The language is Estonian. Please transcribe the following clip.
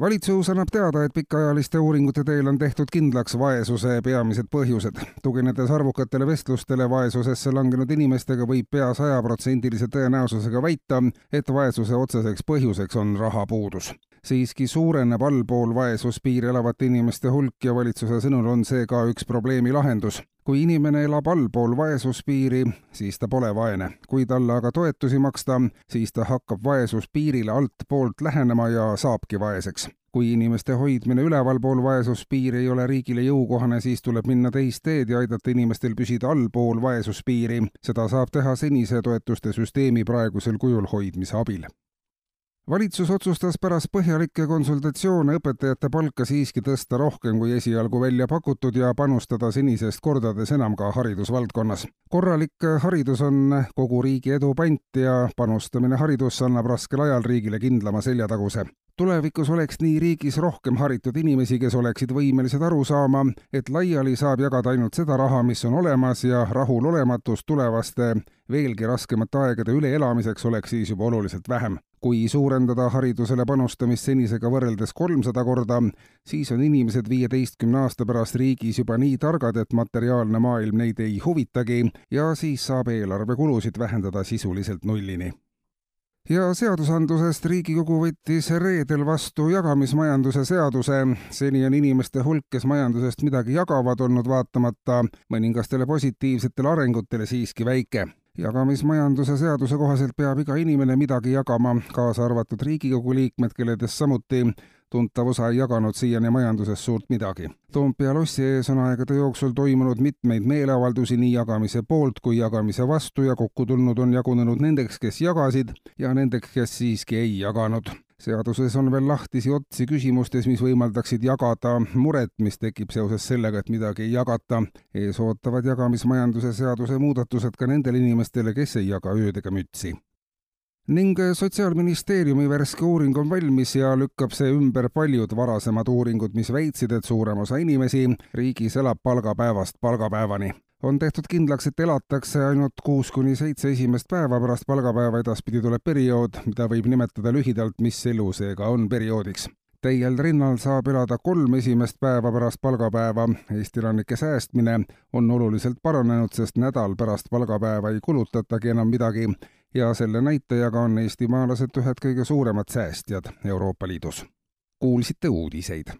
valitsus annab teada, et pikaajaliste uuringute teel on tehtud kindlaks vaesuse peamised põhjused. tuginedes arvukatele vestlustele vaesusesse langenud inimestega, võib pea sajaprotsendilise tõenäosusega väita, et vaesuse otseseks põhjuseks on rahapuudus. Siiski suureneb allpool vaesuspiiri elavate inimeste hulk ja valitsuse sõnul on see ka üks probleemi lahendus kui inimene elab allpool vaesuspiiri, siis ta pole vaene. kui talle aga toetusi maksta, siis ta hakkab vaesuspiirile altpoolt lähenema ja saabki vaeseks. kui inimeste hoidmine ülevalpool vaesuspiiri ei ole riigile jõukohane, siis tuleb minna teist teed ja aidata inimestel püsida allpool vaesuspiiri. seda saab teha senise toetuste süsteemi praegusel kujul hoidmise abil valitsus otsustas pärast põhjalikke konsultatsioone õpetajate palka siiski tõsta rohkem kui esialgu välja pakutud ja panustada senisest kordades enam ka haridusvaldkonnas. korralik haridus on kogu riigi edu pant ja panustamine haridusse annab raskel ajal riigile kindlama seljataguse tulevikus oleks nii riigis rohkem haritud inimesi, kes oleksid võimelised aru saama, et laiali saab jagada ainult seda raha, mis on olemas ja rahulolematus tulevaste veelgi raskemate aegade üleelamiseks oleks siis juba oluliselt vähem. Kui suurendada haridusele panustamist senisega võrreldes kolmsada korda, siis on inimesed viieteistkümne aasta pärast riigis juba nii targad, et materiaalne maailm neid ei huvitagi ja siis saab eelarvekulusid vähendada sisuliselt nullini ja seadusandlusest Riigikogu võttis reedel vastu jagamismajanduse seaduse. seni on inimeste hulk, kes majandusest midagi jagavad, olnud vaatamata mõningastele positiivsetele arengutele siiski väike jagamismajanduse seaduse kohaselt peab iga inimene midagi jagama, kaasa arvatud Riigikogu liikmed, kelledest samuti tuntav osa ei jaganud siiani majanduses suurt midagi. Toompea lossi ees on aegade jooksul toimunud mitmeid meeleavaldusi nii jagamise poolt kui jagamise vastu ja kokku tulnud on jagunenud nendeks, kes jagasid ja nendeks, kes siiski ei jaganud seaduses on veel lahtisi otsi küsimustes, mis võimaldaksid jagada muret, mis tekib seoses sellega, et midagi ei jagata. ees ootavad jagamismajanduse seaduse muudatused ka nendele inimestele, kes ei jaga ööd ega mütsi ning Sotsiaalministeeriumi värske uuring on valmis ja lükkab see ümber paljud varasemad uuringud, mis väitsid, et suurem osa inimesi riigis elab palgapäevast palgapäevani on tehtud kindlaks, et elatakse ainult kuus kuni seitse esimest päeva pärast palgapäeva, edaspidi tuleb periood, mida võib nimetada lühidalt, mis elu seega on perioodiks. täiel rinnal saab elada kolm esimest päeva pärast palgapäeva. Eesti elanike säästmine on oluliselt paranenud, sest nädal pärast palgapäeva ei kulutatagi enam midagi ja selle näitajaga on eestimaalased ühed kõige suuremad säästjad Euroopa Liidus. kuulsite uudiseid